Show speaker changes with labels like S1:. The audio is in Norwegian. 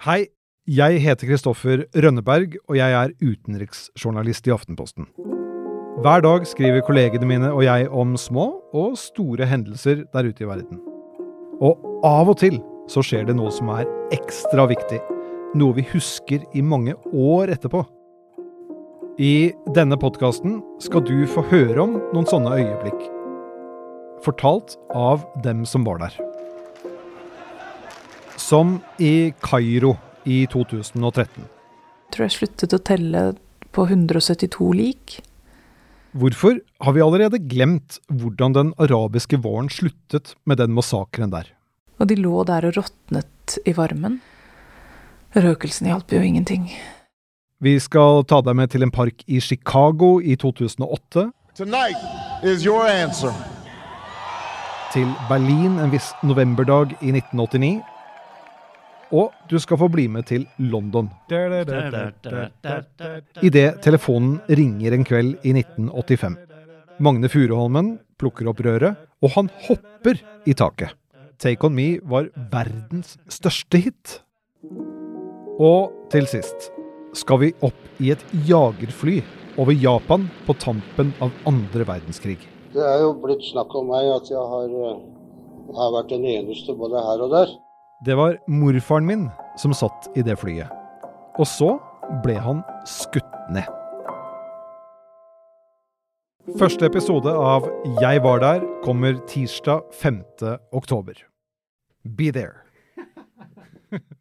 S1: Hei, jeg heter Kristoffer Rønneberg, og jeg er utenriksjournalist i Aftenposten. Hver dag skriver kollegene mine og jeg om små og store hendelser der ute i verden. Og av og til så skjer det noe som er ekstra viktig. Noe vi husker i mange år etterpå. I denne podkasten skal du få høre om noen sånne øyeblikk. Fortalt av dem som var der. Som i Kairo i 2013.
S2: Jeg tror jeg sluttet å telle på 172 lik.
S1: Hvorfor har vi allerede glemt hvordan den arabiske våren sluttet med den massakren der?
S2: Og de lå der og råtnet i varmen. Røkelsen hjalp jo ingenting.
S1: Vi skal ta deg med til en park i Chicago i 2008.
S3: Tonight is your answer.
S1: Til Berlin en viss novemberdag i 1989. Og du skal få bli med til London. Idet telefonen ringer en kveld i 1985. Magne Furuholmen plukker opp røret, og han hopper i taket. Take On Me var verdens største hit. Og til sist skal vi opp i et jagerfly over Japan på tampen av andre verdenskrig.
S4: Det er jo blitt snakk om meg at jeg har, eh, har vært den eneste både her og der.
S1: Det var morfaren min som satt i det flyet. Og så ble han skutt ned. Første episode av Jeg var der kommer tirsdag 5. oktober. Be there.